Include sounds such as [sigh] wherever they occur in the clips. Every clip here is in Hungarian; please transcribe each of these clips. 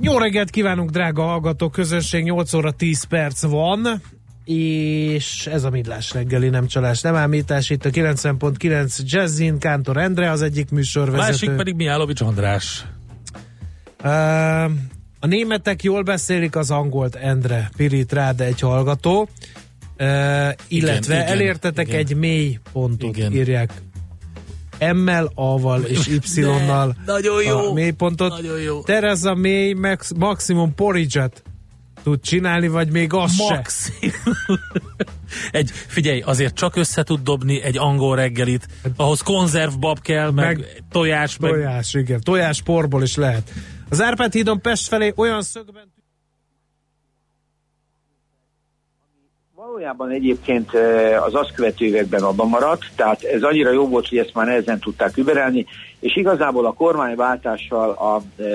Jó reggelt kívánunk, drága hallgató közönség, 8 óra 10 perc van, és ez a Midlás reggeli, nem csalás, nem ámítás, itt a 90.9 Jazzin, Kántor Endre az egyik műsorvezető. Másik pedig Mihálovics András. Uh, a németek jól beszélik az angolt, Endre, Pirit rád egy hallgató, uh, illetve igen, elértetek igen. egy mély pontot, Igen. írják M-mel, A-val és [laughs] Y-nal nagyon jó. a mélypontot. Nagyon jó. Tereza May max, maximum porridge-et tud csinálni, vagy még az se. Max. [laughs] egy, figyelj, azért csak össze tud dobni egy angol reggelit, ahhoz konzervbab kell, meg, Meg meg tojás, meg Tojás, igen. Tojás porból is lehet. Az Árpád hídon Pest felé olyan szögben Valójában egyébként az azt követő években abban maradt, tehát ez annyira jó volt, hogy ezt már nehezen tudták überelni, és igazából a kormányváltással, a e,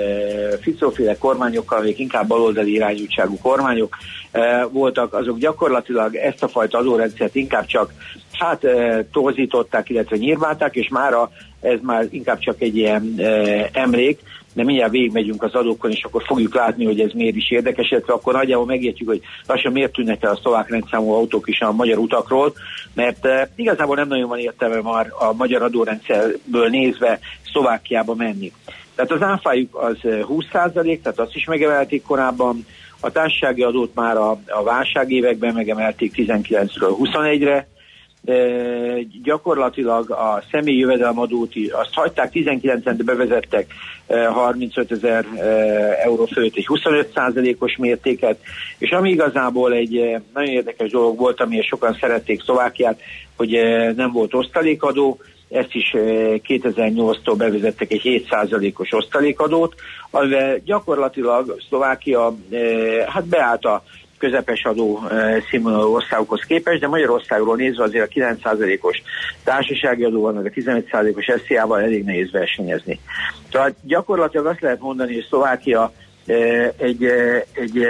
Ficóféle kormányokkal, még inkább baloldali irányútságú kormányok e, voltak, azok gyakorlatilag ezt a fajta adórendszert inkább csak hát e, torzították, illetve nyírválták, és mára ez már inkább csak egy ilyen e, emlék, de mindjárt végigmegyünk az adókon, és akkor fogjuk látni, hogy ez miért is érdekes, illetve akkor nagyjából megértjük, hogy lassan miért tűnnek el a szlovák rendszámú autók is a magyar utakról, mert e, igazából nem nagyon van értelme már a magyar adórendszerből nézve Szlovákiába menni. Tehát az áfájuk az eh, 20%, tehát azt is megemelték korábban, a társasági adót már a, a válságévekben megemelték 19-ről 21-re, e, gyakorlatilag a személyi jövedelemadót azt hagyták, 19-en bevezettek e, 35 ezer euró fölött egy 25%-os mértéket, és ami igazából egy nagyon érdekes dolog volt, amiért sokan szerették Szlovákiát, hogy nem volt osztalékadó, ezt is eh, 2008-tól bevezettek egy 7%-os osztalékadót, amivel gyakorlatilag Szlovákia hát beállt a közepes adó eh, színvonalú országokhoz képest, de Magyarországról nézve azért a 9%-os társasági adóval, meg a 15%-os SZIA-val elég nehéz versenyezni. Tehát gyakorlatilag azt lehet mondani, hogy Szlovákia egy, egy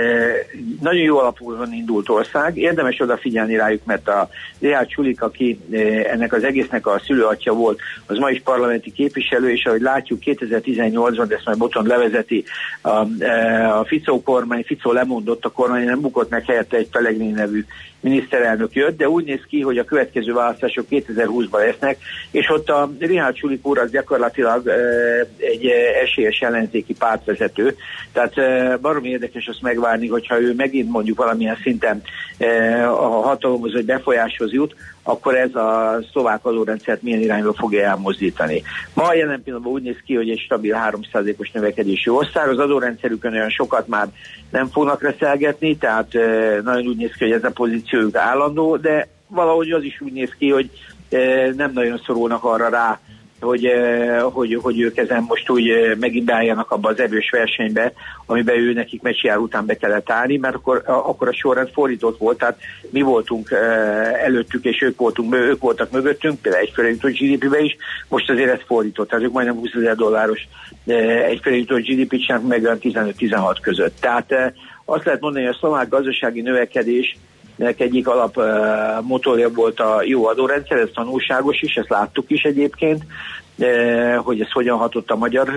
nagyon jó alapúan indult ország. Érdemes odafigyelni rájuk, mert a Leál Csulik, aki ennek az egésznek a szülőatja volt, az ma is parlamenti képviselő, és ahogy látjuk 2018-ban, de ezt majd Boton levezeti a, a Ficó kormány, Ficó lemondott a kormány, nem bukott meg helyette egy Pelegrini nevű miniszterelnök jött, de úgy néz ki, hogy a következő választások 2020-ban lesznek, és ott a Rihárd Csulik úr az gyakorlatilag egy esélyes ellenzéki pártvezető, tehát eh, baromi érdekes azt megvárni, hogyha ő megint mondjuk valamilyen szinten a hatalomhoz vagy befolyáshoz jut, akkor ez a szlovák adórendszert milyen irányba fogja elmozdítani. Ma jelen pillanatban úgy néz ki, hogy egy stabil 3%-os növekedési ország, az adórendszerükön olyan sokat már nem fognak reszelgetni, tehát eh, nagyon úgy néz ki, hogy ez a pozíciójuk állandó, de valahogy az is úgy néz ki, hogy nem nagyon szorulnak arra rá, hogy, eh, hogy, hogy ők ezen most úgy eh, megint beálljanak abba az erős versenybe, amiben ő nekik meccsjár után be kellett állni, mert akkor, akkor a sorrend fordított volt, tehát mi voltunk eh, előttük, és ők, voltunk, ők voltak mögöttünk, például egyfőre jutott GDP-be is, most azért ez fordított, tehát ők majdnem 20 ezer dolláros egyfőre jutott GDP-t meg olyan 15-16 között. Tehát eh, azt lehet mondani, hogy a szlovák gazdasági növekedés egyik alap motorja volt a jó adórendszer, ez tanulságos is, ezt láttuk is egyébként, hogy ez hogyan hatott a magyar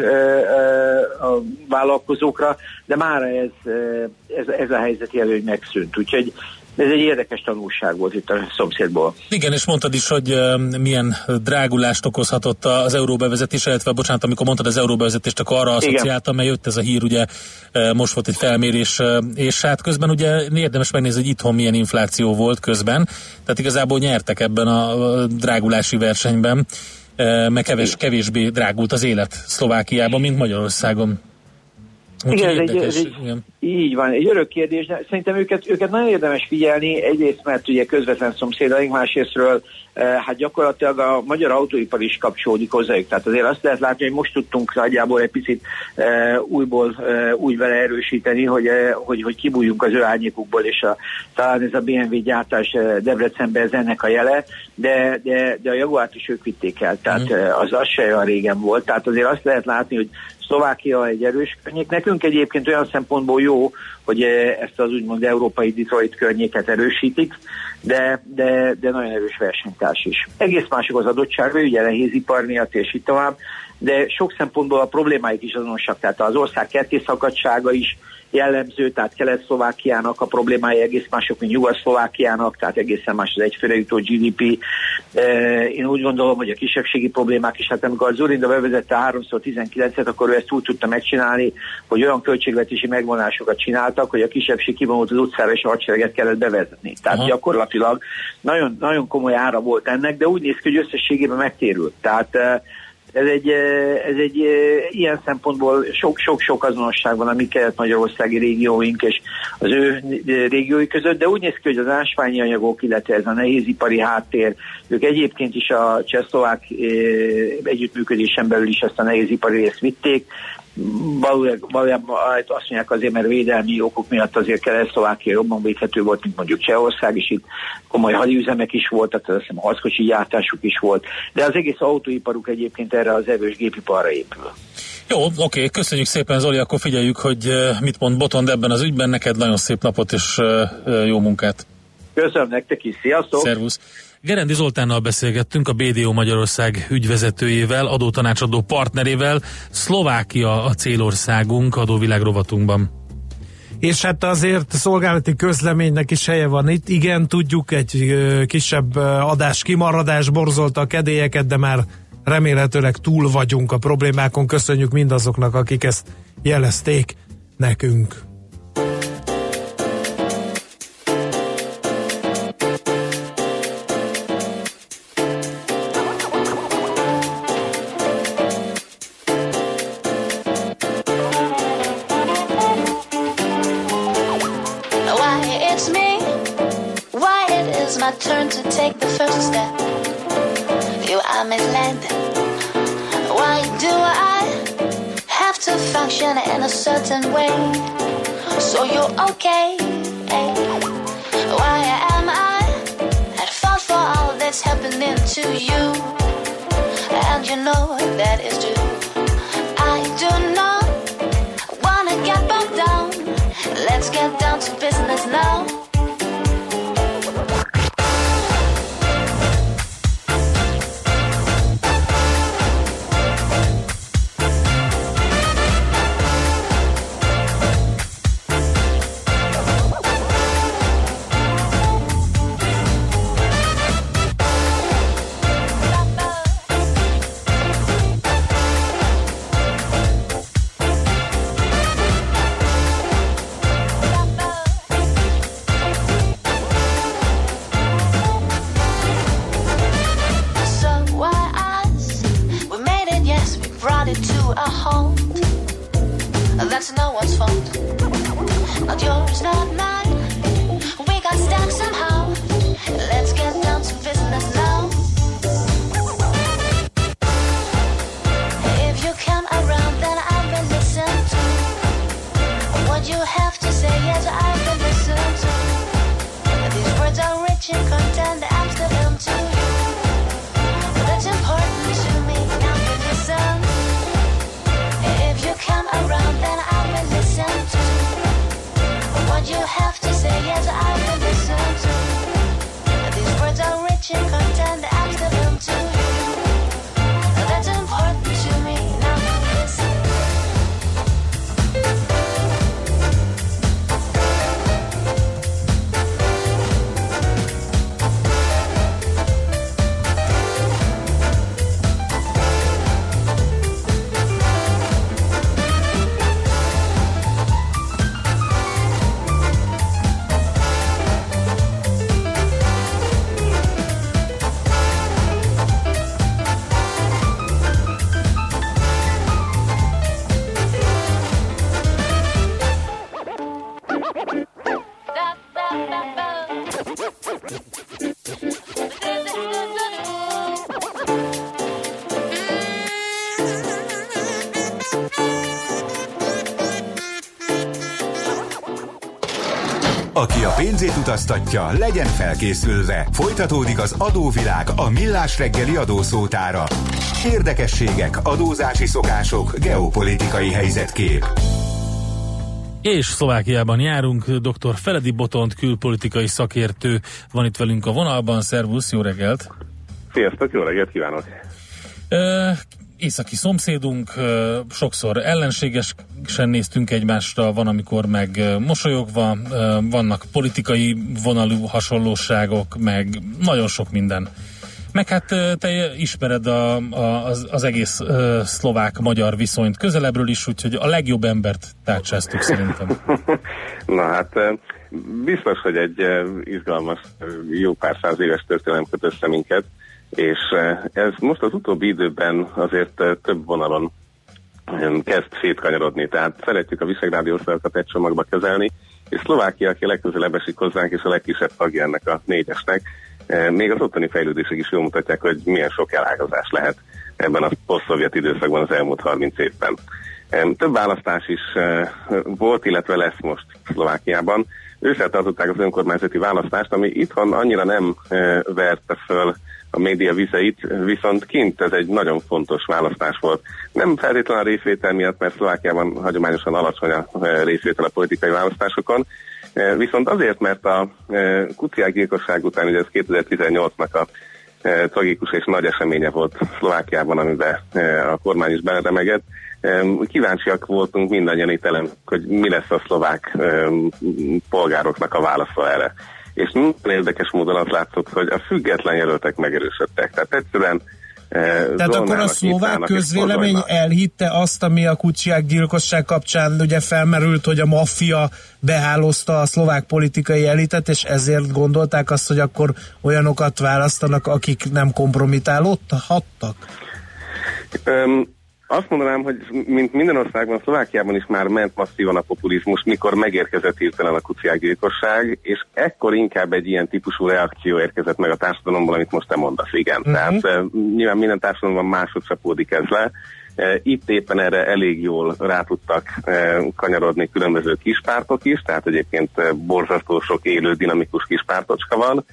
a vállalkozókra, de már ez, ez, ez a helyzeti előny megszűnt. Úgyhogy ez egy érdekes tanulság volt itt a szomszédból. Igen, és mondtad is, hogy milyen drágulást okozhatott az euróbevezetés, illetve bocsánat, amikor mondtad az euróbevezetést, akkor arra asszociáltam, mert jött ez a hír, ugye most volt egy felmérés, és hát közben ugye érdemes megnézni, hogy itthon milyen infláció volt közben, tehát igazából nyertek ebben a drágulási versenyben, meg kevés, kevésbé drágult az élet Szlovákiában, mint Magyarországon. Igen, ez egy, ez egy, igen. így van, egy örök kérdés, de szerintem őket, őket nagyon érdemes figyelni, egyrészt mert ugye közvetlen szomszédaink, másrésztről eh, hát gyakorlatilag a magyar autóipar is kapcsolódik hozzájuk. Tehát azért azt lehet látni, hogy most tudtunk nagyjából egy picit e, újból e, úgy vele erősíteni, hogy, e, hogy, hogy kibújjunk az ő árnyékukból, és a, talán ez a BMW gyártás Debrecenben ez ennek a jele, de, de, de a Jaguárt is ők vitték el, tehát mm. az, az se olyan régen volt. Tehát azért azt lehet látni, hogy Szlovákia egy erős környék. Nekünk egyébként olyan szempontból jó, hogy eh, ezt az úgymond európai Detroit környéket erősítik, de, de, de nagyon erős versenytárs is. Egész mások az adottsága, ugye nehézipar miatt és így tovább, de sok szempontból a problémáik is azonosak, tehát az ország kettészakadsága is jellemző, tehát Kelet-Szlovákiának a problémái egész mások, mint Nyugat-Szlovákiának, tehát egészen más az egyfőre jutó GDP. E, én úgy gondolom, hogy a kisebbségi problémák is, hát amikor az Zurinda bevezette 3x19-et, akkor ő ezt úgy tudta megcsinálni, hogy olyan költségvetési megvonásokat csináltak, hogy a kisebbség kivonult az utcára, és a hadsereget kellett bevezetni. Tehát Aha. gyakorlatilag nagyon, nagyon komoly ára volt ennek, de úgy néz ki, hogy összességében megtérült. Tehát e, ez egy, ez egy ilyen szempontból sok-sok-sok azonosság van a mi kelet-magyarországi régióink és az ő régiói között, de úgy néz ki, hogy az ásványi anyagok, illetve ez a nehézipari háttér, ők egyébként is a csehszlovák együttműködésen belül is ezt a nehézipari részt vitték, valójában azt mondják azért, mert védelmi okok miatt azért Kelet-Szlovákia jobban védhető volt, mint mondjuk Csehország, és itt komoly hadiüzemek is voltak, tehát azt hiszem harckocsi gyártásuk is volt, de az egész autóiparuk egyébként erre az erős gépiparra épül. Jó, oké, köszönjük szépen Zoli, akkor figyeljük, hogy mit mond Botond ebben az ügyben, neked nagyon szép napot és jó munkát. Köszönöm nektek is, sziasztok! Szervusz! Gerendi Zoltánnal beszélgettünk, a BDO Magyarország ügyvezetőjével, adótanácsadó partnerével. Szlovákia a célországunk adóvilág rovatunkban. És hát azért szolgálati közleménynek is helye van itt. Igen, tudjuk, egy kisebb adás kimaradás borzolta a kedélyeket, de már remélhetőleg túl vagyunk a problémákon. Köszönjük mindazoknak, akik ezt jelezték nekünk. Is true. Pénzét utaztatja, legyen felkészülve. Folytatódik az adóvilág a millás reggeli adószótára. Érdekességek, adózási szokások, geopolitikai helyzetkép. És Szlovákiában járunk, dr. Feledi Botont külpolitikai szakértő van itt velünk a vonalban. Szervusz, jó reggelt! Sziasztok, jó reggelt kívánok! Északi szomszédunk, sokszor ellenségesen néztünk egymásra, van amikor meg mosolyogva, vannak politikai vonalú hasonlóságok, meg nagyon sok minden. Meg hát te ismered a, a, az, az egész szlovák-magyar viszonyt közelebbről is, úgyhogy a legjobb embert tárcsáztuk szerintem. [laughs] Na hát biztos, hogy egy izgalmas, jó pár száz éves történelem köt össze minket és eh, ez most az utóbbi időben azért eh, több vonalon eh, kezd szétkanyarodni, tehát szeretjük a visegrádi országokat egy csomagba kezelni, és Szlovákia, aki legközelebb esik hozzánk, és a legkisebb tagja ennek a négyesnek, még az ottani fejlődések is jól mutatják, hogy milyen sok elágazás lehet ebben a poszt időszakban az elmúlt 30 évben. Több választás is volt, illetve lesz most Szlovákiában. Ősszel tartották az önkormányzati választást, ami itthon annyira nem verte föl a média vizeit, viszont kint ez egy nagyon fontos választás volt. Nem feltétlenül a részvétel miatt, mert Szlovákiában hagyományosan alacsony a e, részvétel a politikai választásokon, e, viszont azért, mert a e, kuciák gyilkosság után, ugye ez 2018-nak a tragikus és nagy eseménye volt Szlovákiában, amiben a kormány is beleremegett. Kíváncsiak voltunk mindannyian itt elem, hogy mi lesz a szlovák polgároknak a válasza erre és nagyon érdekes módon az látszott, hogy a független jelöltek megerősödtek. Tehát egyszerűen eh, tehát akkor a szlovák közvélemény elhitte azt, ami a kucsiák gyilkosság kapcsán ugye felmerült, hogy a maffia behálózta a szlovák politikai elitet, és ezért gondolták azt, hogy akkor olyanokat választanak, akik nem kompromitálódhattak? Um, azt mondanám, hogy mint minden országban, Szlovákiában is már ment masszívan a populizmus, mikor megérkezett hirtelen a kuciákgyilkosság, és ekkor inkább egy ilyen típusú reakció érkezett meg a társadalomból, amit most te mondasz, igen. Uh-huh. Tehát uh, nyilván minden társadalomban máshogy csapódik ez le. Uh, itt éppen erre elég jól rá tudtak uh, kanyarodni különböző kispártok is, tehát egyébként borzasztó sok élő, dinamikus kispártocska van,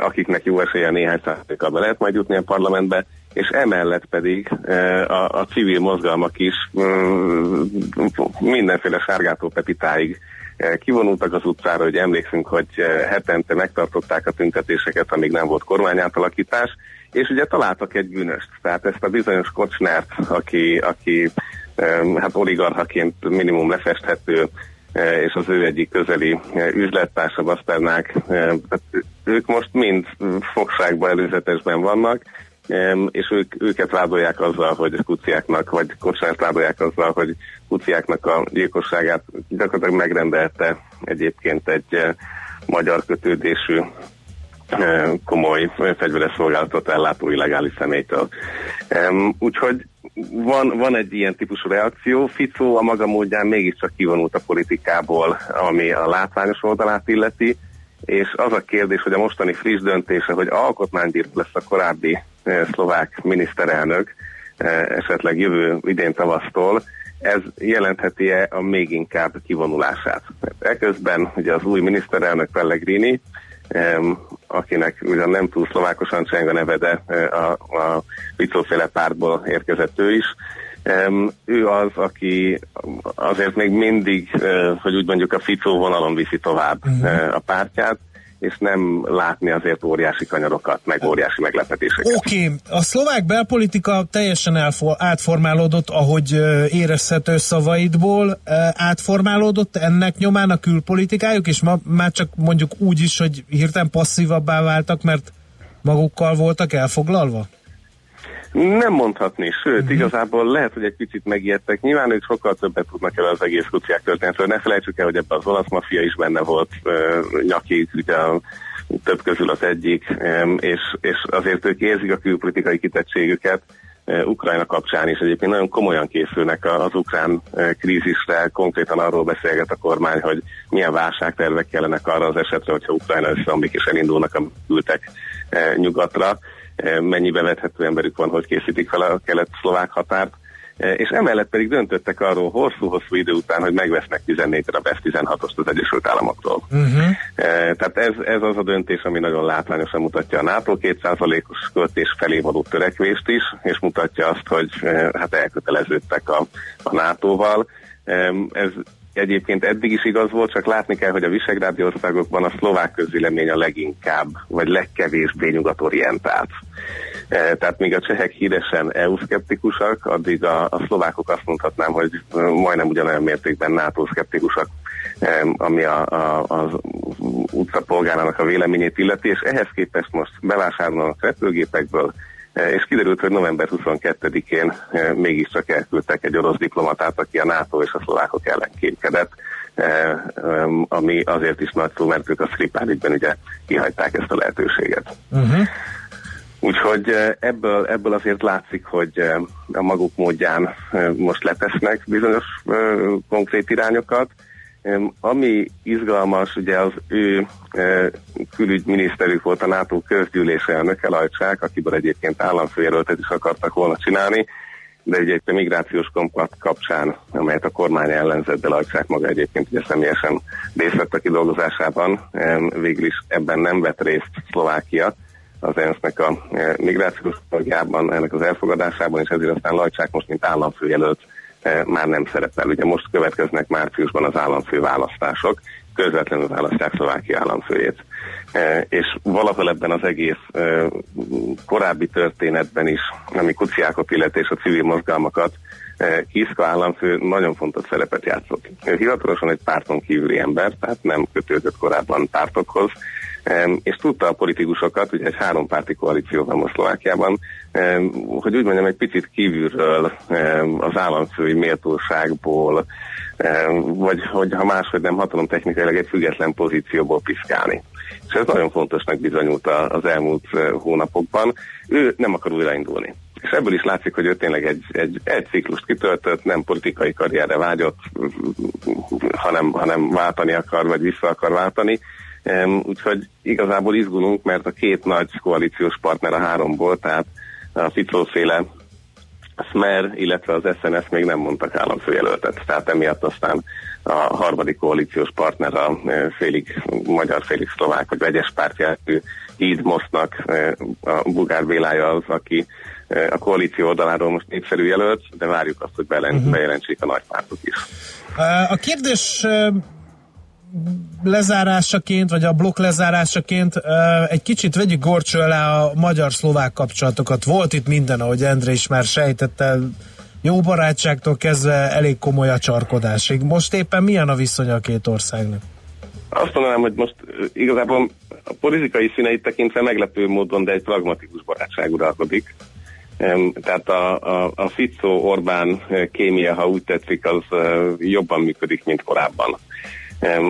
akiknek jó esélye néhány százalékkal be lehet majd jutni a parlamentbe, és emellett pedig e, a, a civil mozgalmak is mm, mindenféle sárgától pepitáig e, kivonultak az utcára, hogy emlékszünk, hogy e, hetente megtartották a tüntetéseket, amíg nem volt kormányátalakítás, és ugye találtak egy bűnöst, tehát ezt a bizonyos Kocsnert, aki, aki hát oligarchaként minimum lefesthető, és az ő egyik közeli üzlettársa Baszternák, ők most mind fogságban előzetesben vannak, és ők, őket vádolják azzal, hogy kuciáknak, vagy kocsát vádolják azzal, hogy kuciáknak a gyilkosságát gyakorlatilag megrendelte egyébként egy eh, magyar kötődésű eh, komoly fegyveres szolgálatot ellátó illegális személytől. Úgyhogy van, van egy ilyen típusú reakció. Ficó a maga módján mégiscsak kivonult a politikából, ami a látványos oldalát illeti, és az a kérdés, hogy a mostani friss döntése, hogy alkotmánybíró lesz a korábbi Eh, szlovák miniszterelnök eh, esetleg jövő idén tavasztól, ez jelentheti-e a még inkább kivonulását. Eközben ugye az új miniszterelnök Pellegrini, akinek ugyan nem túl szlovákosan cseng a neve, de eh, a, a Vicóféle pártból érkezett ő is, ő az, aki azért még mindig, hogy úgy mondjuk a Ficó vonalon viszi tovább uh-huh. a pártját, és nem látni azért óriási kanyarokat, meg óriási meglepetéseket. Oké, okay. a szlovák belpolitika teljesen elfor- átformálódott, ahogy érezhető szavaidból, átformálódott ennek nyomán a külpolitikájuk, és ma már csak mondjuk úgy is, hogy hirtelen passzívabbá váltak, mert magukkal voltak elfoglalva? Nem mondhatni, sőt, uh-huh. igazából lehet, hogy egy picit megijedtek. Nyilván ők sokkal többet tudnak el az egész kuciák történetről. Ne felejtsük el, hogy ebben az olasz mafia is benne volt, uh, nyaki, ugye a több közül az egyik, um, és, és azért ők érzik a külpolitikai kitettségüket, Ukrajna kapcsán is egyébként nagyon komolyan készülnek az ukrán krízisre, konkrétan arról beszélget a kormány, hogy milyen válságtervek kellenek arra az esetre, hogyha Ukrajna összeomlik és elindulnak a ültek nyugatra, mennyi bevethető emberük van, hogy készítik fel a kelet-szlovák határt, Eh, és emellett pedig döntöttek arról hosszú-hosszú idő után, hogy megvesznek 14-re a F-16-ost az Egyesült Államoktól. Uh-huh. Tehát ez, ez az a döntés, ami nagyon látványosan mutatja a NATO 2%-os költés felé való törekvést is, és mutatja azt, hogy eh, hát elköteleződtek a, a NATO-val. Ez egyébként eddig is igaz volt, csak látni kell, hogy a visegrádi országokban a szlovák közvélemény a leginkább, vagy legkevésbé nyugatorientált. E, tehát míg a csehek híresen EU-szkeptikusak, addig a, a szlovákok azt mondhatnám, hogy majdnem ugyanolyan mértékben NATO-szkeptikusak, e, ami a, a, az utcapolgárának a véleményét illeti, és ehhez képest most bevásárolnak repülgépekből, és kiderült, hogy november 22-én mégiscsak elküldtek egy orosz diplomatát, aki a NATO és a szlovákok ellen kémkedett, ami azért is nagy szó, mert ők a Skripál ugye kihagyták ezt a lehetőséget. Uh-huh. Úgyhogy eh, ebből, ebből azért látszik, hogy eh, a maguk módján eh, most letesznek bizonyos konkrét irányokat. Ami izgalmas, ugye az ő külügyminiszterük volt a NATO közgyűlése elnöke Lajcsák, akiből egyébként államfőjelöltet is akartak volna csinálni, de ugye egy migrációs kompakt kapcsán, amelyet a kormány ellenzett, de Lajcsák maga egyébként ugye személyesen részt vett a kidolgozásában, végül is ebben nem vett részt Szlovákia, az ENSZ-nek a e, migrációs tagjában, ennek az elfogadásában, és ezért aztán Lajcsák most, mint államfőjelölt e, már nem szerepel. Ugye most következnek márciusban az államfő választások, közvetlenül választják Szlovákia államfőjét. E, és valahol ebben az egész korábbi történetben is, ami kuciákot illeti és a civil mozgalmakat, Kiszka államfő nagyon fontos szerepet játszott. Ő hivatalosan egy párton kívüli ember, tehát nem kötődött korábban pártokhoz, és tudta a politikusokat, ugye egy hárompárti koalíció van most Szlovákiában, hogy úgy mondjam, egy picit kívülről az államfői méltóságból, vagy hogy ha máshogy nem hatalom technikailag egy független pozícióból piszkálni. És ez nagyon fontosnak bizonyult az elmúlt eh, hónapokban. Ő nem akar újraindulni. És ebből is látszik, hogy ő tényleg egy, egy, egy ciklust kitöltött, nem politikai karrierre vágyott, hanem, hanem váltani akar, vagy vissza akar váltani úgyhogy igazából izgulunk, mert a két nagy koalíciós partner a háromból, tehát a Ficóféle Smer, illetve az SNS még nem mondtak államfőjelöltet, tehát emiatt aztán a harmadik koalíciós partner a félig magyar, félig szlovák, vagy vegyes pártjelű Híd Mosznak a Bugár Bélája az, aki a koalíció oldaláról most népszerű jelölt, de várjuk azt, hogy mhm. bejelentsék a nagy pártok is. A kérdés lezárásaként, vagy a blokk lezárásaként egy kicsit vegyük gorcső alá a magyar-szlovák kapcsolatokat. Volt itt minden, ahogy Endre is már sejtette, jó barátságtól kezdve elég komoly a csarkodásig. Most éppen milyen a viszony a két országnak? Azt mondanám, hogy most igazából a politikai színeit tekintve meglepő módon, de egy pragmatikus barátság uralkodik. Tehát a, a, a Fico-Orbán kémia, ha úgy tetszik, az jobban működik, mint korábban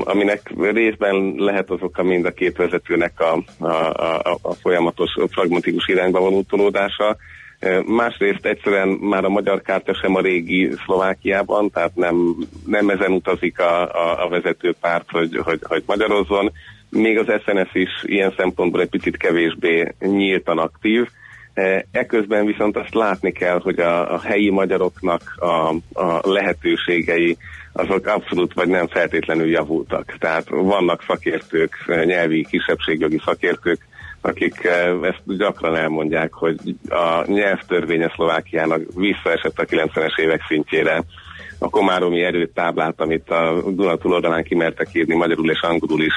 aminek részben lehet az oka mind a két vezetőnek a, a, a, a folyamatos pragmatikus irányba való tolódása, Másrészt egyszerűen már a magyar kártya sem a régi Szlovákiában, tehát nem, nem ezen utazik a, a, a vezető párt, hogy, hogy, hogy magyarozzon. Még az SNS is ilyen szempontból egy picit kevésbé nyíltan aktív. Eközben viszont azt látni kell, hogy a, a helyi magyaroknak a, a lehetőségei azok abszolút vagy nem feltétlenül javultak. Tehát vannak szakértők, nyelvi kisebbségjogi szakértők, akik eh, ezt gyakran elmondják, hogy a nyelvtörvénye Szlovákiának visszaesett a 90-es évek szintjére. A komáromi erőtáblát, amit a Duna túloldalán kimertek írni magyarul és angolul is,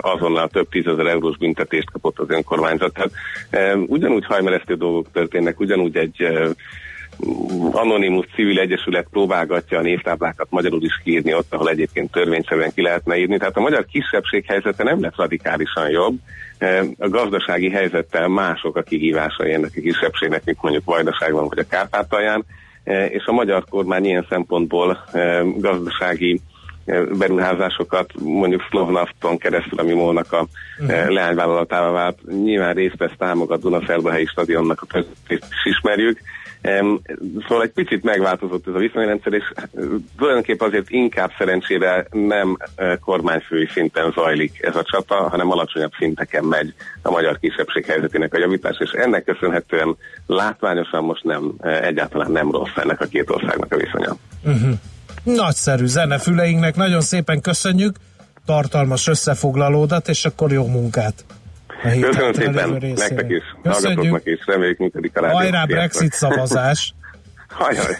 azonnal több tízezer eurós büntetést kapott az önkormányzat. Tehát eh, ugyanúgy hajmeresztő dolgok történnek, ugyanúgy egy anonimus civil egyesület próbálgatja a névtáblákat magyarul is kiírni ott, ahol egyébként törvényszerűen ki lehetne írni. Tehát a magyar kisebbség helyzete nem lett radikálisan jobb. A gazdasági helyzettel mások a kihívásai ennek a kisebbségnek, mint mondjuk Vajdaságban vagy a Kárpátalján, és a magyar kormány ilyen szempontból e, gazdasági beruházásokat, mondjuk Slovnafton keresztül, ami Molnak a uh-huh. leányvállalatává vált, nyilván részt vesz támogat Dunaszerdahelyi stadionnak a is ismerjük, Szóval egy picit megváltozott ez a viszonyrendszer, és tulajdonképpen azért inkább szerencsére nem kormányfői szinten zajlik ez a csata, hanem alacsonyabb szinteken megy a magyar kisebbség helyzetének a javítás, és ennek köszönhetően látványosan most nem, egyáltalán nem rossz ennek a két országnak a viszonya. Uh-huh. Nagyszerű zenefüleinknek, nagyon szépen köszönjük, tartalmas összefoglalódat, és akkor jó munkát! Köszönöm szépen, nektek is, hallgatóknak is, reméljük működik a rádió. Hajrá Brexit szavazás! [laughs] Hajaj,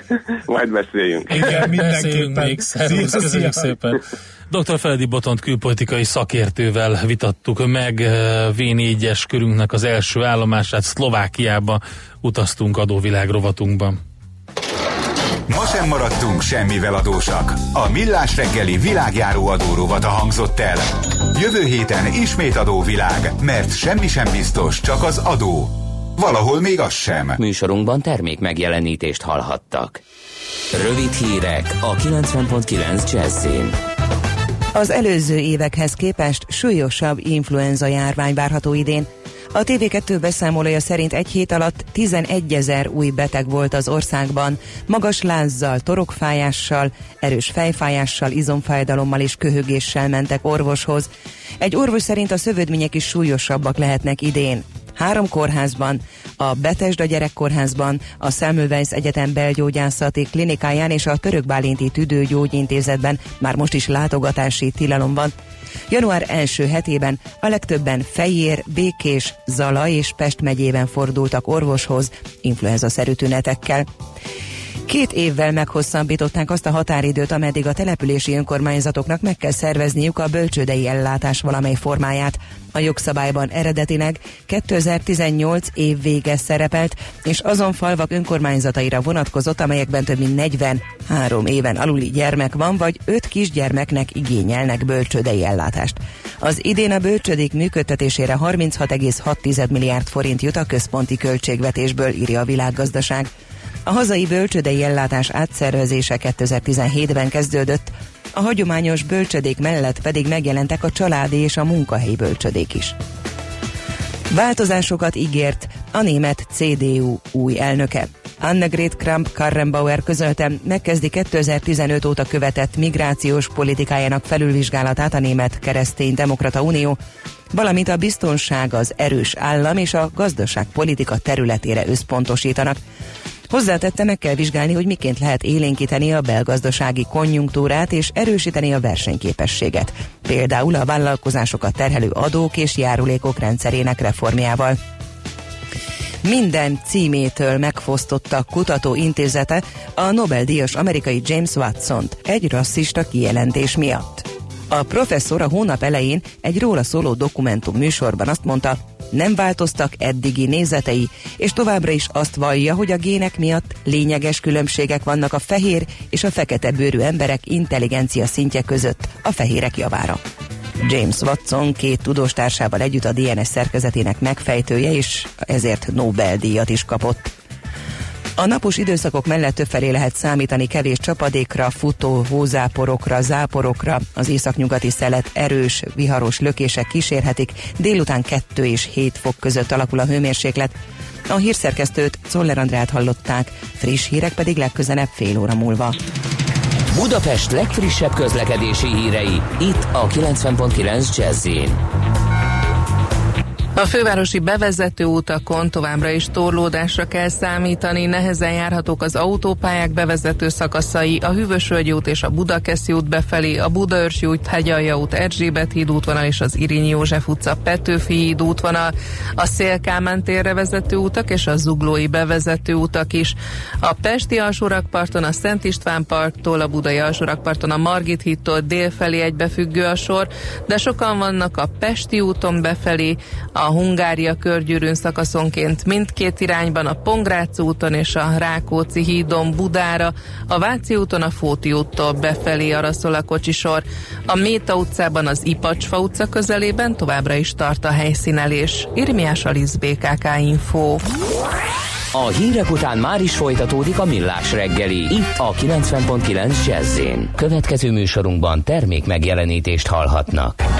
[laughs] majd beszéljünk. Igen, mindenképpen. Még. Köszönjük szépen. Dr. Feledi Botont külpolitikai szakértővel vitattuk meg V4-es körünknek az első állomását. Szlovákiába utaztunk adóvilág rovatunkban. Ma sem maradtunk semmivel adósak. A Millás reggeli világjáró adórovata hangzott el. Jövő héten ismét adóvilág, mert semmi sem biztos, csak az adó. Valahol még az sem. Műsorunkban termék megjelenítést hallhattak. Rövid hírek a 90.9 Jazzin. Az előző évekhez képest súlyosabb influenza járvány várható idén. A TV2 beszámolója szerint egy hét alatt 11 ezer új beteg volt az országban, magas lázzal, torokfájással, erős fejfájással, izomfájdalommal és köhögéssel mentek orvoshoz. Egy orvos szerint a szövődmények is súlyosabbak lehetnek idén. Három kórházban, a Betesda gyerekkórházban, a Semmelweis Egyetem belgyógyászati klinikáján és a Török Bálinti Tüdőgyógyintézetben már most is látogatási tilalom van. Január első hetében a legtöbben Fejér, Békés, Zala és Pest megyében fordultak orvoshoz influenza-szerű tünetekkel. Két évvel meghosszabbították azt a határidőt, ameddig a települési önkormányzatoknak meg kell szervezniük a bölcsődei ellátás valamely formáját. A jogszabályban eredetileg 2018 év vége szerepelt, és azon falvak önkormányzataira vonatkozott, amelyekben több mint 43 éven aluli gyermek van, vagy 5 kisgyermeknek igényelnek bölcsődei ellátást. Az idén a bölcsödék működtetésére 36,6 milliárd forint jut a központi költségvetésből, írja a világgazdaság. A hazai bölcsödei ellátás átszervezése 2017-ben kezdődött, a hagyományos bölcsödék mellett pedig megjelentek a családi és a munkahelyi bölcsödék is. Változásokat ígért a német CDU új elnöke. Annegret Kramp-Karrenbauer közölte, megkezdi 2015 óta követett migrációs politikájának felülvizsgálatát a Német Keresztény Demokrata Unió, valamint a biztonság, az erős állam és a gazdaságpolitika területére összpontosítanak. Hozzátette, meg kell vizsgálni, hogy miként lehet élénkíteni a belgazdasági konjunktúrát és erősíteni a versenyképességet. Például a vállalkozásokat terhelő adók és járulékok rendszerének reformjával minden címétől megfosztotta kutató intézete a Nobel-díjas amerikai James Watson-t egy rasszista kijelentés miatt. A professzor a hónap elején egy róla szóló dokumentum műsorban azt mondta, nem változtak eddigi nézetei, és továbbra is azt vallja, hogy a gének miatt lényeges különbségek vannak a fehér és a fekete bőrű emberek intelligencia szintje között a fehérek javára. James Watson két tudóstársával együtt a DNS szerkezetének megfejtője, és ezért Nobel-díjat is kapott. A napos időszakok mellett többfelé lehet számítani kevés csapadékra, futó hózáporokra, záporokra. Az északnyugati szelet erős, viharos lökések kísérhetik. Délután 2 és 7 fok között alakul a hőmérséklet. A hírszerkesztőt Czoller Andrát hallották, friss hírek pedig legközelebb fél óra múlva. Budapest legfrissebb közlekedési hírei, itt a 90.9 jazz a fővárosi bevezető utakon továbbra is torlódásra kell számítani, nehezen járhatók az autópályák bevezető szakaszai, a Hűvösvölgyi út és a Budakeszi út befelé, a Budaörsi út, Hegyalja út, Erzsébet híd útvonal és az Irinyi József utca, Petőfi híd útvonal, a Szélkámán térre vezető utak és a Zuglói bevezető utak is. A Pesti alsórakparton, a Szent István parktól, a Budai alsórakparton, a Margit hídtól délfelé egybefüggő a sor, de sokan vannak a Pesti úton befelé, a a Hungária körgyűrűn szakaszonként mindkét irányban, a Pongrác úton és a Rákóczi hídon Budára, a Váci úton a Fóti úttól befelé araszol a kocsisor. A Méta utcában az Ipacsfa utca közelében továbbra is tart a helyszínelés. Irmiás Alisz BKK Info. A hírek után már is folytatódik a millás reggeli. Itt a 90.9 jazz Következő műsorunkban termék megjelenítést hallhatnak.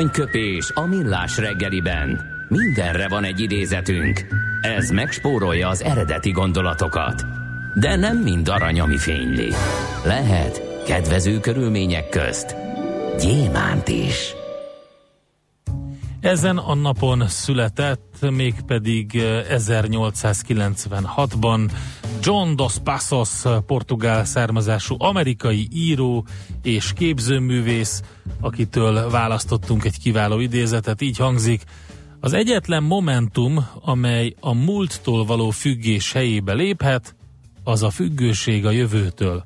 Aranyköpés a millás reggeliben. Mindenre van egy idézetünk. Ez megspórolja az eredeti gondolatokat. De nem mind arany, ami fényli. Lehet kedvező körülmények közt gyémánt is. Ezen a napon született, mégpedig 1896-ban eh, John Dos Passos, portugál származású amerikai író és képzőművész, akitől választottunk egy kiváló idézetet, így hangzik. Az egyetlen momentum, amely a múlttól való függés helyébe léphet, az a függőség a jövőtől.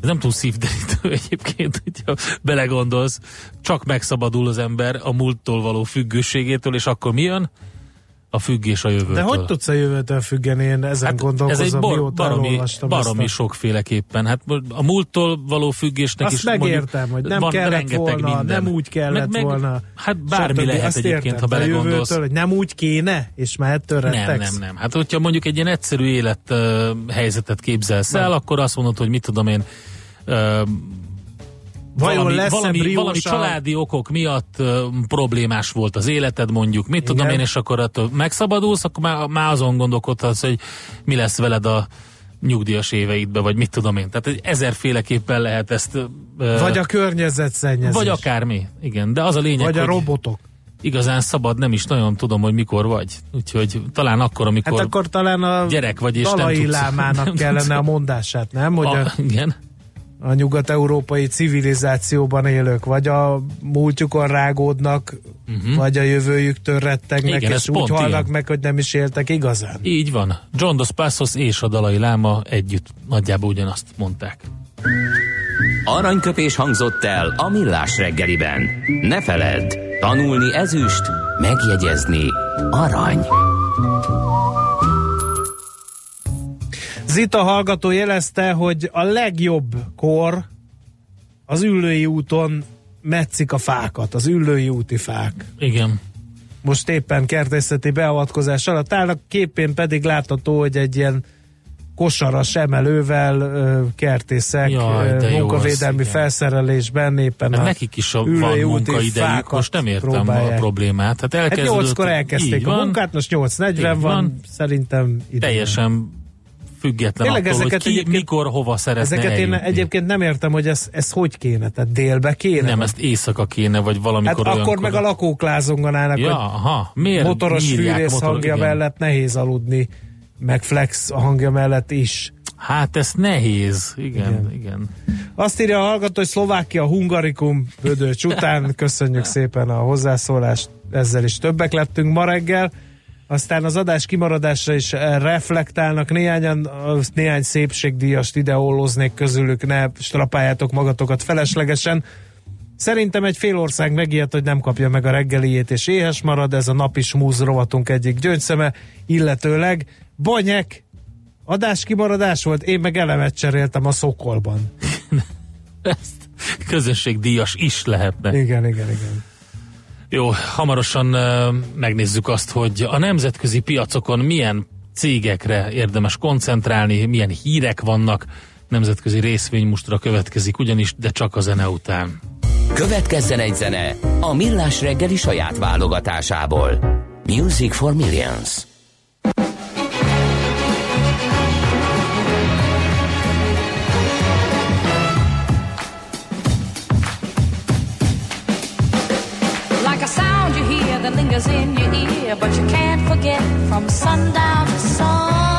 Ez nem túl szívderítő [laughs] egyébként, hogyha belegondolsz, csak megszabadul az ember a múlttól való függőségétől, és akkor mi jön? A függés a jövőtől. De hogy tudsz a jövőtől függeni? Én ezen hát gondolkozom, ez egy bar, baromi, baromi sokféleképpen. Hát a múlttól való függésnek Azt is megértem, hogy nem kellett volna, minden. nem úgy kellett meg, meg, volna. Hát bármi lehet Azt egyébként, értem, ha belegondolsz. Jövőtől, hogy nem úgy kéne, és már ettől Nem, nem, nem. Hát hogyha mondjuk egy ilyen egyszerű élet uh, helyzetet képzelsz el, akkor azt mondod, hogy mit tudom én, uh, Vajon valami, lesz valami, valami családi okok miatt uh, problémás volt az életed mondjuk, mit Igen. tudom én, és akkor attól megszabadulsz, akkor már, már azon gondolkodhatsz, hogy mi lesz veled a nyugdíjas éveidbe, vagy mit tudom én. Tehát ezerféleképpen lehet ezt... Uh, vagy a környezetszennyezés. Vagy akármi, igen. De az a lényeg, Vagy a robotok. Igazán szabad, nem is nagyon tudom, hogy mikor vagy. Úgyhogy talán akkor, amikor hát akkor talán a gyerek vagy, és nem tudsz, Lámának [laughs] nem kellene a mondását, nem? Hogy a, a, igen a nyugat-európai civilizációban élők, vagy a múltjukon rágódnak, uh-huh. vagy a jövőjüktől rettegnek, Igen, és úgy halnak ilyen. meg, hogy nem is éltek igazán. Így van. John Dos Passos és a Dalai Láma együtt nagyjából ugyanazt mondták. Aranyköpés hangzott el a millás reggeliben. Ne feledd, tanulni ezüst, megjegyezni arany. Zita hallgató jelezte, hogy a legjobb kor az Üllői úton metszik a fákat, az Üllői úti fák. Igen. Most éppen kertészeti beavatkozás alatt állnak, képén pedig látható, hogy egy ilyen kosaras emelővel kertészek Jaj, munkavédelmi az, felszerelésben éppen Hát a nekik is a, van ülői úti munkaidejük, most nem értem próbálják. a problémát. Hát Hát elkezdődött, 8-kor elkezdték a van, munkát, most 8.40 Így van, van. szerintem ide. Teljesen független Tényleg attól, hogy ezeket ki, egyébként- mikor, hova szeretne Ezeket én eljutni. egyébként nem értem, hogy ez, ez hogy kéne, tehát délbe kéne? Nem, vagy- ezt éjszaka kéne, vagy Hát valamikor akkor olyankor. meg a lakók lázonganának, Ja, hogy aha, miért motoros fűrész motor- hangja igen. mellett nehéz aludni, meg flex hangja mellett is. Hát ez nehéz, igen, Igen. igen. igen. Azt írja a hallgató, hogy Szlovákia Hungarikum Bödöcs után. [laughs] Köszönjük szépen a hozzászólást, ezzel is többek lettünk ma reggel. Aztán az adás kimaradásra is eh, reflektálnak néhányan, azt néhány szépségdíjast ideóloznék közülük, ne strapáljátok magatokat feleslegesen. Szerintem egy fél ország megijedt, hogy nem kapja meg a reggeliét, és éhes marad, ez a napi smúz rovatunk egyik gyöngyszeme, illetőleg Banyek adás kimaradás volt, én meg elemet cseréltem a szokolban. [laughs] Ezt közönségdíjas is lehetne. Igen, igen, igen. Jó, hamarosan megnézzük azt, hogy a nemzetközi piacokon milyen cégekre érdemes koncentrálni, milyen hírek vannak. Nemzetközi részvénymustra következik ugyanis, de csak a zene után. Következzen egy zene a millás reggeli saját válogatásából. Music for Millions. Lingers in your ear, but you can't forget from sundown to sunset.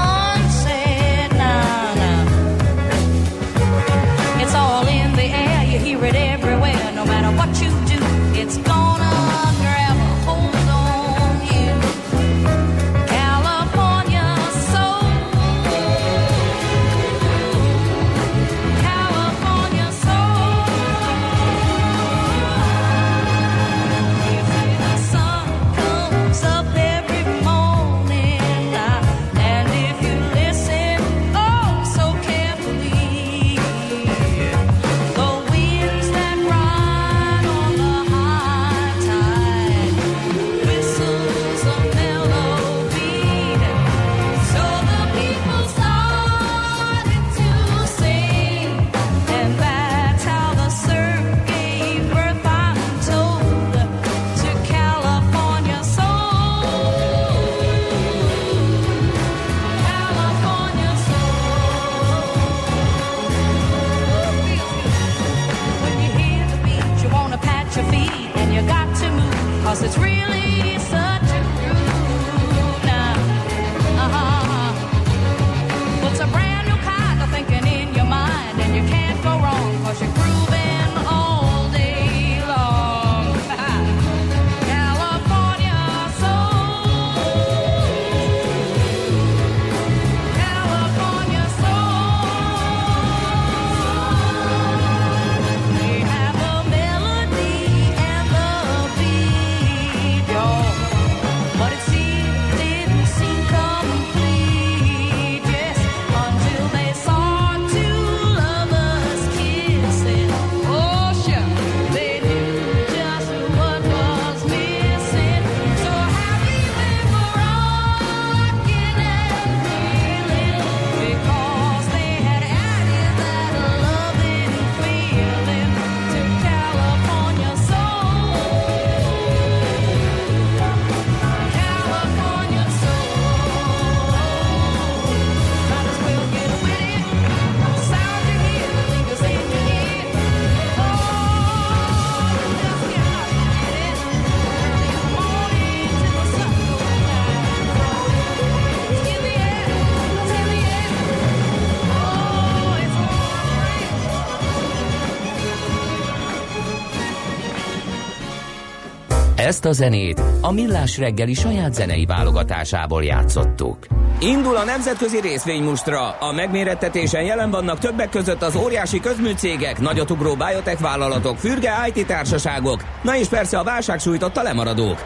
Ezt a zenét a millás reggeli saját zenei válogatásából játszottuk. Indul a nemzetközi részvénymustra. A megmérettetésen jelen vannak többek között az óriási közműcégek, nagyotugró biotech vállalatok, fürge IT társaságok, na és persze a válság sújtotta lemaradók.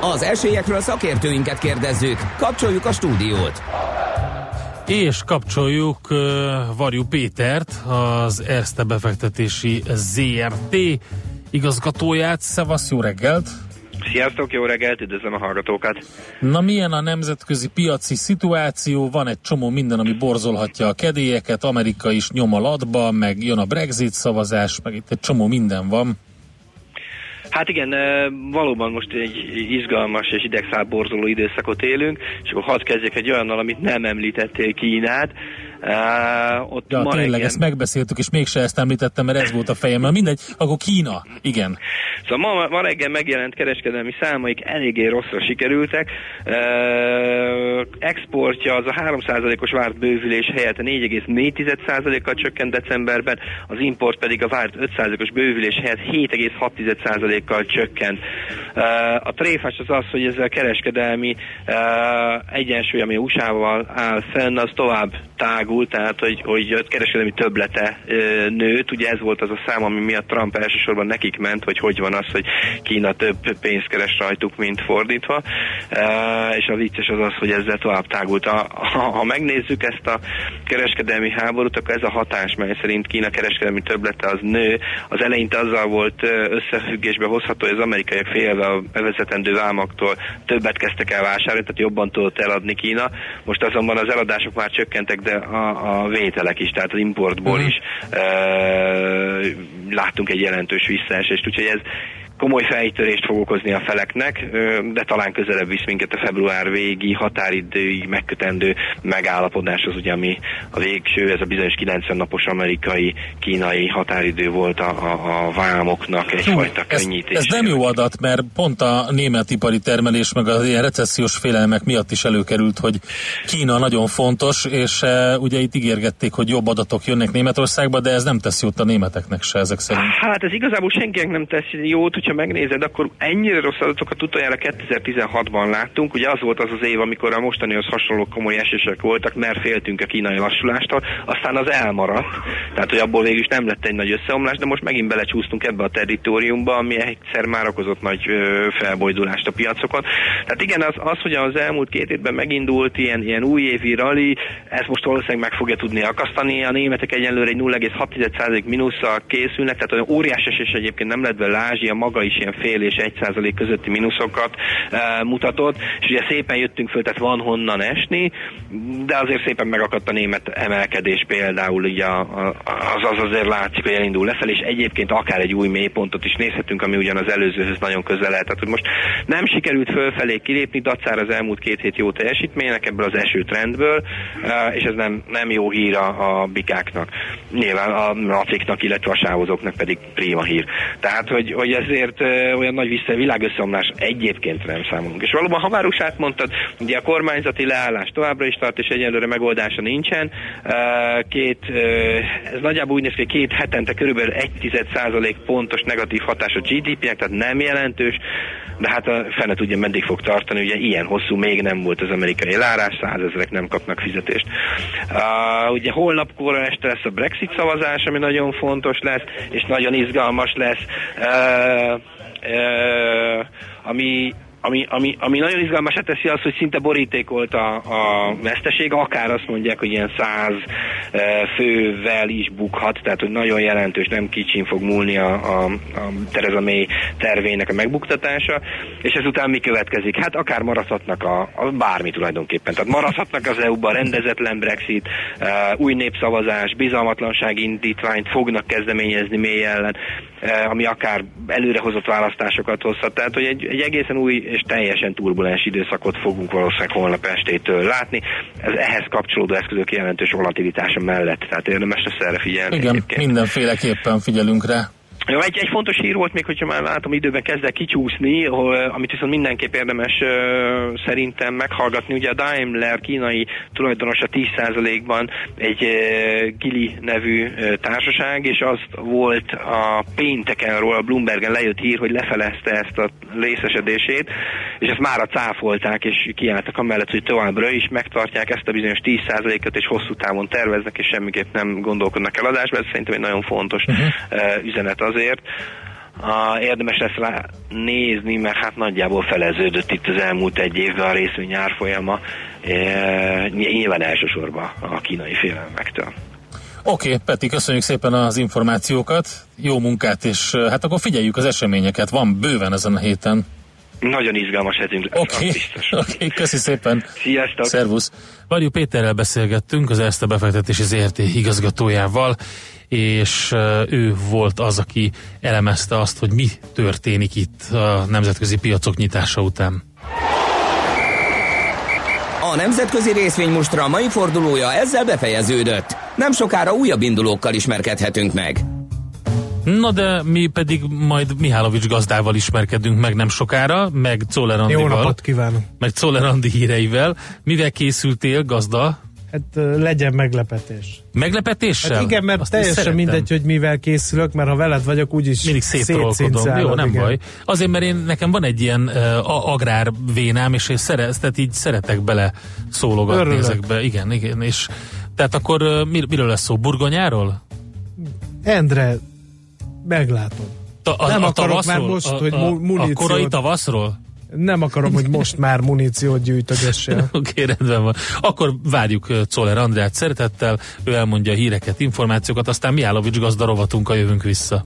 Az esélyekről szakértőinket kérdezzük. Kapcsoljuk a stúdiót. És kapcsoljuk uh, Varjú Pétert, az Erste befektetési ZRT igazgatóját. Szevasz, jó reggelt! Sziasztok, jó reggelt, üdvözlöm a hallgatókat! Na milyen a nemzetközi piaci szituáció? Van egy csomó minden, ami borzolhatja a kedélyeket, Amerika is nyom a latba, meg jön a Brexit szavazás, meg itt egy csomó minden van. Hát igen, valóban most egy izgalmas és idegszálborzoló időszakot élünk, és akkor hadd kezdjek egy olyannal, amit nem említettél Kínát. Uh, ott Ja, ma tényleg, reggel- ezt megbeszéltük, és mégse ezt említettem, mert ez volt a fejemben. Mindegy, akkor Kína, igen. Szóval ma, ma reggel megjelent kereskedelmi számaik eléggé rosszra sikerültek. Uh, exportja az a 3%-os várt bővülés helyett 4,4%-kal csökkent decemberben, az import pedig a várt 5%-os bővülés helyett 7,6%-kal csökkent. Uh, a tréfás az az, hogy ezzel a kereskedelmi uh, egyensúly, ami USA-val áll fenn, az tovább tágul, tehát hogy, hogy a kereskedelmi töblete nőtt. Ugye ez volt az a szám, ami miatt Trump elsősorban nekik ment, hogy hogy van az, hogy Kína több pénzt keres rajtuk, mint fordítva. És a vicces az az, hogy ezzel tovább tágult. Ha, ha megnézzük ezt a kereskedelmi háborút, akkor ez a hatás, mely szerint Kína kereskedelmi töblete az nő. Az eleinte azzal volt összefüggésbe hozható, hogy az amerikaiak félve a bevezetendő vámaktól többet kezdtek el vásárolni, tehát jobban tudott eladni Kína. Most azonban az eladások már csökkentek, de a, a vételek is, tehát az importból Mhm. is ö, láttunk egy jelentős visszaesést, úgyhogy ez komoly fejtörést fog okozni a feleknek, de talán közelebb visz minket a február végi határidőig megkötendő megállapodáshoz, ugye, ami a végső, ez a bizonyos 90 napos amerikai, kínai határidő volt a, a, a vámoknak egyfajta ez, könnyítés. ez nem jó adat, mert pont a német ipari termelés, meg az ilyen recessziós félelmek miatt is előkerült, hogy Kína nagyon fontos, és e, ugye itt ígérgették, hogy jobb adatok jönnek Németországba, de ez nem tesz jót a németeknek se ezek szerint. Hát ez igazából senkinek nem tesz jót, hogyha megnézed, akkor ennyire rossz adatokat utoljára 2016-ban láttunk. Ugye az volt az az év, amikor a mostanihoz hasonló komoly esések voltak, mert féltünk a kínai lassulástól, aztán az elmaradt. Tehát, hogy abból végül is nem lett egy nagy összeomlás, de most megint belecsúsztunk ebbe a territóriumba, ami egyszer már okozott nagy ö, felbojdulást a piacokon. Tehát igen, az, az, hogy az elmúlt két évben megindult ilyen, ilyen újévi rally, ez most valószínűleg meg fogja tudni akasztani. A németek egyenlőre egy 0,6% mínusszal készülnek, tehát olyan óriás esés egyébként nem lett vele Ázsia maga is ilyen fél és 1% közötti mínuszokat e, mutatott, és ugye szépen jöttünk föl, tehát van honnan esni, de azért szépen megakadt a német emelkedés például, ugye a, a, az, az azért látszik, hogy elindul lefelé, és egyébként akár egy új mélypontot is nézhetünk, ami ugyan az előzőhöz nagyon közel lehet. Tehát, hogy most nem sikerült fölfelé kilépni, dacára az elmúlt két hét jó teljesítménynek ebből az esőtrendből, e, és ez nem, nem jó hír a, a bikáknak. Nyilván a nafiknak, illetve a sávozóknak pedig prima hír. Tehát, hogy, hogy ezért ö, olyan nagy vissza, világösszeomlás egyébként nem számolunk. És valóban, ha már USA-t ugye a kormányzati leállás továbbra is tart, és egyelőre megoldása nincsen. Két, ez nagyjából úgy néz ki, két hetente körülbelül 1 pontos negatív hatás a GDP-nek, tehát nem jelentős, de hát a fene tudja, meddig fog tartani, ugye ilyen hosszú még nem volt az amerikai lárás, százezrek nem kapnak fizetést. Uh, ugye holnap kora este lesz a Brexit szavazás, ami nagyon fontos lesz, és nagyon izgalmas lesz. Uh, uh, ami ami, ami, ami nagyon izgalmasát teszi az, hogy szinte borítékolt a, a veszteség, akár azt mondják, hogy ilyen száz e, fővel is bukhat, tehát hogy nagyon jelentős, nem kicsin fog múlni a, a, a Theresa May tervének a megbuktatása, és ezután mi következik? Hát akár maradhatnak a, a bármi tulajdonképpen, tehát maradhatnak az EU-ban rendezetlen Brexit, e, új népszavazás, bizalmatlansági indítványt fognak kezdeményezni mély ellen, ami akár előrehozott választásokat hozhat, tehát hogy egy, egy egészen új és teljesen turbulens időszakot fogunk valószínűleg holnap estétől látni. Ez ehhez kapcsolódó eszközök jelentős volatilitása mellett, tehát érdemes lesz erre figyelni. Igen, egyébként. mindenféleképpen figyelünk rá. Egy, egy fontos hír volt még, hogyha már látom időben kezd el kicsúszni, amit viszont mindenképp érdemes szerintem meghallgatni. Ugye a Daimler kínai tulajdonosa 10%-ban egy Gili nevű társaság, és az volt a péntekenről a Bloombergen lejött hír, hogy lefelezte ezt a részesedését, és ezt már a cáfolták, és kiálltak amellett, hogy továbbra is megtartják ezt a bizonyos 10%-ot, és hosszú távon terveznek, és semmiképp nem gondolkodnak eladásba. Ez szerintem egy nagyon fontos uh-huh. üzenet azért. A, érdemes lesz rá nézni, mert hát nagyjából feleződött itt az elmúlt egy évben a részvény árfolyama, e, nyilván elsősorban a kínai félelmektől. Oké, okay, Peti, köszönjük szépen az információkat, jó munkát, és uh, hát akkor figyeljük az eseményeket, van bőven ezen a héten. Nagyon izgalmas hetünk lesz, Oké, biztos. [laughs] okay, köszi szépen. Sziasztok! Szervusz. Varjú Péterrel beszélgettünk, az Erste befektetési ZRT igazgatójával, és ő volt az, aki elemezte azt, hogy mi történik itt a nemzetközi piacok nyitása után. A nemzetközi részvénymustra mai fordulója ezzel befejeződött. Nem sokára újabb indulókkal ismerkedhetünk meg. Na de mi pedig majd Mihálovics gazdával ismerkedünk meg nem sokára, meg Czoller Jó napot kívánok! meg Czoller Andi híreivel. Mivel készültél, gazda? Hát legyen meglepetés. Meglepetéssel? Hát igen, mert Azt teljesen szeretem. mindegy, hogy mivel készülök, mert ha veled vagyok, úgyis Mindig széttrollkodom. Jó, nem igen. baj. Azért, mert én, nekem van egy ilyen uh, agrár vénám, és én szere, tehát így szeretek bele szólogatni Örülök. ezekbe. Igen, igen. És tehát akkor uh, mir, miről lesz szó? Burgonyáról? Endre, meglátom. Ta, a, Nem a akarok tavaszról? már most, a, hogy a, mu- a muníciót- korai tavaszról? Nem akarom, hogy most már muníciót gyűjtögessél. [laughs] Oké, okay, rendben van. Akkor várjuk Czoller Andrát szeretettel, ő elmondja a híreket, információkat, aztán Miálovics gazda rovatunkkal jövünk vissza.